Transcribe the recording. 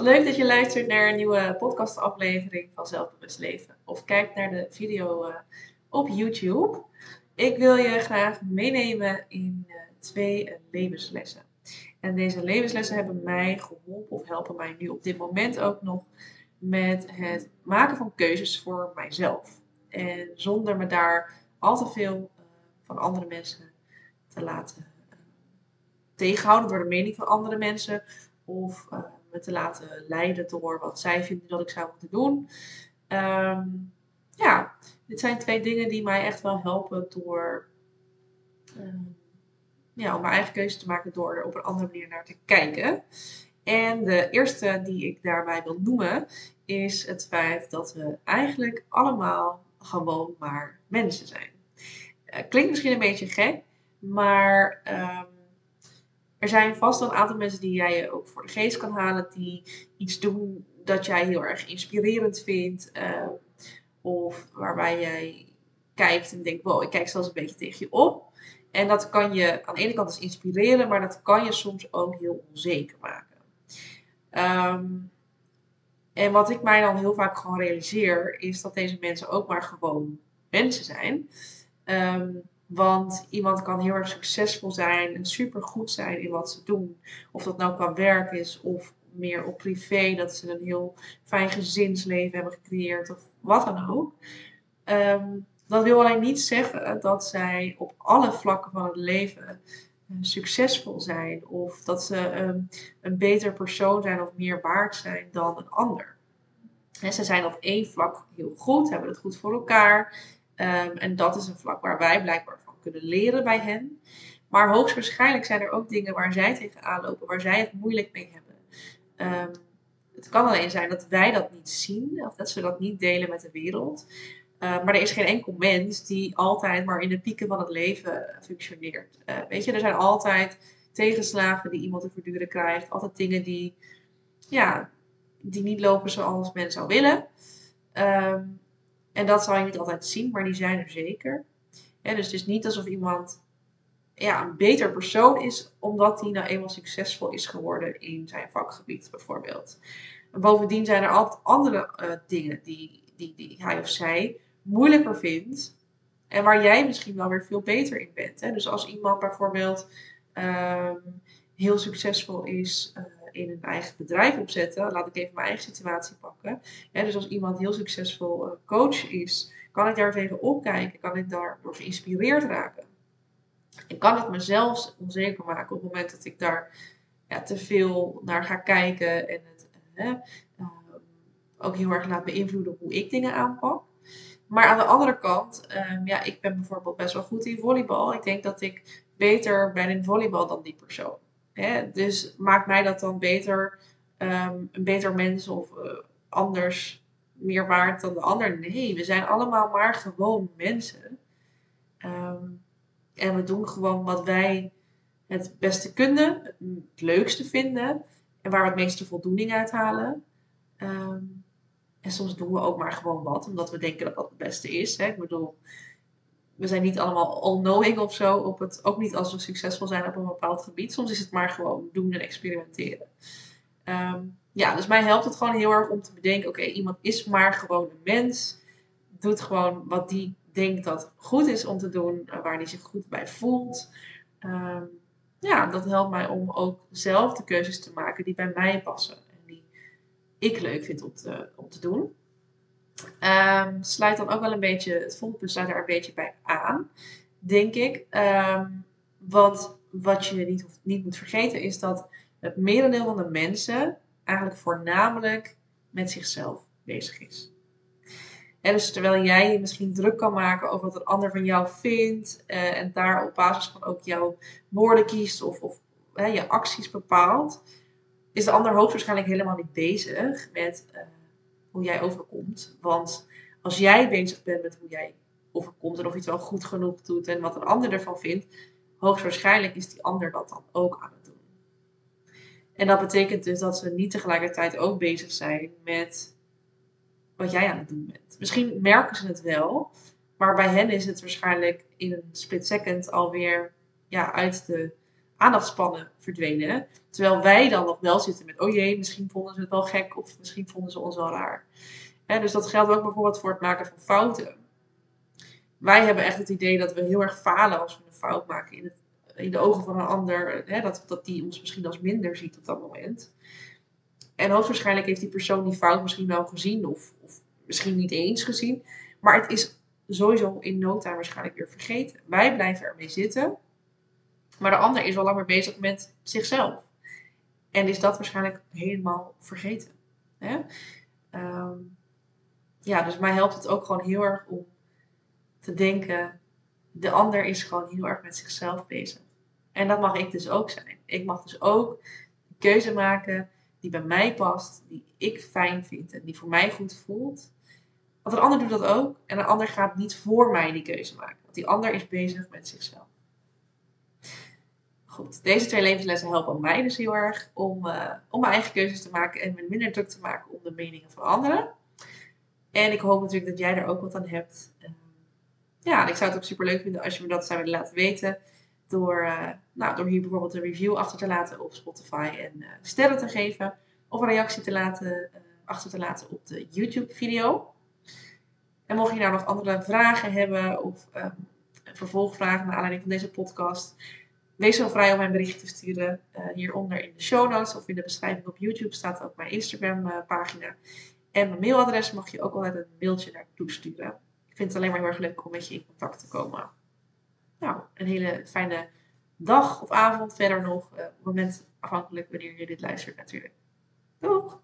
Leuk dat je luistert naar een nieuwe podcastaflevering van Zelfbewust Leven. Of kijkt naar de video uh, op YouTube. Ik wil je graag meenemen in uh, twee uh, levenslessen. En deze levenslessen hebben mij geholpen of helpen mij nu op dit moment ook nog met het maken van keuzes voor mijzelf. En zonder me daar al te veel van andere mensen te laten tegenhouden door de mening van andere mensen. Of me te laten leiden door wat zij vinden dat ik zou moeten doen. Ehm, ja, dit zijn twee dingen die mij echt wel helpen door ehm, ja, om mijn eigen keuze te maken door er op een andere manier naar te kijken. En de eerste die ik daarbij wil noemen is het feit dat we eigenlijk allemaal gewoon maar mensen zijn. Uh, klinkt misschien een beetje gek, maar um, er zijn vast wel een aantal mensen die jij ook voor de geest kan halen, die iets doen dat jij heel erg inspirerend vindt. Uh, of waarbij jij kijkt en denkt, wow, ik kijk zelfs een beetje tegen je op. En dat kan je aan de ene kant dus inspireren, maar dat kan je soms ook heel onzeker maken. Um, en wat ik mij dan heel vaak gewoon realiseer, is dat deze mensen ook maar gewoon mensen zijn. Um, want iemand kan heel erg succesvol zijn en super goed zijn in wat ze doen. Of dat nou qua werk is of meer op privé, dat ze een heel fijn gezinsleven hebben gecreëerd of wat dan ook. Um, dat wil alleen niet zeggen dat zij op alle vlakken van het leven uh, succesvol zijn of dat ze um, een beter persoon zijn of meer waard zijn dan een ander. En ze zijn op één vlak heel goed, hebben het goed voor elkaar, Um, en dat is een vlak waar wij blijkbaar van kunnen leren bij hen. Maar hoogstwaarschijnlijk zijn er ook dingen waar zij tegenaan lopen, waar zij het moeilijk mee hebben. Um, het kan alleen zijn dat wij dat niet zien, of dat ze dat niet delen met de wereld. Uh, maar er is geen enkel mens die altijd maar in de pieken van het leven functioneert. Uh, weet je, er zijn altijd tegenslagen die iemand te verduren krijgt. Altijd dingen die, ja, die niet lopen zoals men zou willen. Um, en dat zal je niet altijd zien, maar die zijn er zeker. dus het is niet alsof iemand ja, een beter persoon is omdat hij nou eenmaal succesvol is geworden in zijn vakgebied, bijvoorbeeld. En bovendien zijn er altijd andere uh, dingen die, die, die hij of zij moeilijker vindt. En waar jij misschien wel weer veel beter in bent. Hè? Dus als iemand bijvoorbeeld um, heel succesvol is uh, in een eigen bedrijf opzetten. Laat ik even mijn eigen situatie pakken. dus als iemand heel succesvol uh, coach is, kan ik daar tegen opkijken, kan ik daardoor geïnspireerd raken. En kan het mezelf onzeker maken op het moment dat ik daar ja, te veel naar ga kijken en het uh, ook heel erg laat beïnvloeden hoe ik dingen aanpak. Maar aan de andere kant, um, ja, ik ben bijvoorbeeld best wel goed in volleybal. Ik denk dat ik beter ben in volleybal dan die persoon. Hè? Dus maakt mij dat dan beter, um, een beter mens of uh, anders meer waard dan de ander? Nee, we zijn allemaal maar gewoon mensen. Um, en we doen gewoon wat wij het beste kunnen, het leukste vinden en waar we het meeste voldoening uit halen. Um, en soms doen we ook maar gewoon wat, omdat we denken dat dat het beste is. Hè? Ik bedoel, we zijn niet allemaal all-knowing of zo. Op het, ook niet als we succesvol zijn op een bepaald gebied. Soms is het maar gewoon doen en experimenteren. Um, ja, dus mij helpt het gewoon heel erg om te bedenken: oké, iemand is maar gewoon een mens. Doet gewoon wat die denkt dat goed is om te doen, eh, waar hij zich goed bij voelt. Um, ja, dat helpt mij om ook zelf de keuzes te maken die bij mij passen. En die ik leuk vind om te, om te doen. Um, sluit dan ook wel een beetje, het volgende sluit daar een beetje bij aan, denk ik. Um, wat je niet, niet moet vergeten is dat het merendeel van de mensen eigenlijk voornamelijk met zichzelf bezig is. En dus terwijl jij je misschien druk kan maken over wat een ander van jou vindt uh, en daar op basis van ook jouw woorden kiest of, of je acties bepaalt, is de ander hoogstwaarschijnlijk helemaal niet bezig met uh, hoe jij overkomt. Want als jij bezig bent met hoe jij overkomt en of je het wel goed genoeg doet en wat een ander ervan vindt, hoogstwaarschijnlijk is die ander dat dan ook aan het doen. En dat betekent dus dat ze niet tegelijkertijd ook bezig zijn met wat jij aan het doen bent. Misschien merken ze het wel, maar bij hen is het waarschijnlijk in een split second alweer ja, uit, de, aandachtspannen verdwenen. Terwijl wij dan nog wel zitten met, oh jee, misschien vonden ze het wel gek of misschien vonden ze ons wel raar. dus dat geldt ook bijvoorbeeld voor het maken van fouten. Wij hebben echt het idee dat we heel erg falen als we een fout maken in, het, in de ogen van een ander. dat, dat die ons misschien als minder ziet op dat moment. En hoogstwaarschijnlijk heeft die persoon die fout misschien wel gezien of, of misschien niet eens gezien. Maar het is sowieso in no time waarschijnlijk weer vergeten. Wij blijven ermee zitten. Maar de ander is al langer bezig met zichzelf. En is dat waarschijnlijk helemaal vergeten. Hè? Ehm, ja, dus mij helpt het ook gewoon heel erg om te denken: de ander is gewoon heel erg met zichzelf bezig. En dat mag ik dus ook zijn. Ik mag dus ook een keuze maken die bij mij past, die ik fijn vind en die voor mij goed voelt. Want een ander doet dat ook en een ander gaat niet voor mij die keuze maken. Want die ander is bezig met zichzelf. Deze twee levenslessen helpen mij dus heel erg om, uh, om mijn eigen keuzes te maken en me minder druk te maken om de meningen van anderen. En ik hoop natuurlijk dat jij er ook wat aan hebt. Uh, ja, en ik zou het ook super leuk vinden als je me dat zou willen laten weten. Door, uh, nou, door hier bijvoorbeeld een review achter te laten op Spotify en sterren te geven. Of een reactie te laten, achter te laten op de YouTube video. En mocht je nou nog andere vragen hebben of um, vervolgvragen naar aanleiding van deze podcast, wees zo vrij om mij een berichtje te sturen. Uh, hieronder in de show notes of in de beschrijving op YouTube staat ook mijn Instagram uh, pagina. En mijn mailadres mag je ook altijd een mailtje naartoe sturen. Ik vind het alleen maar heel erg leuk om met je in contact te komen. Nou, een hele fijne dag of avond verder nog. Uh, moment afhankelijk wanneer je dit luistert natuurlijk. Doeg!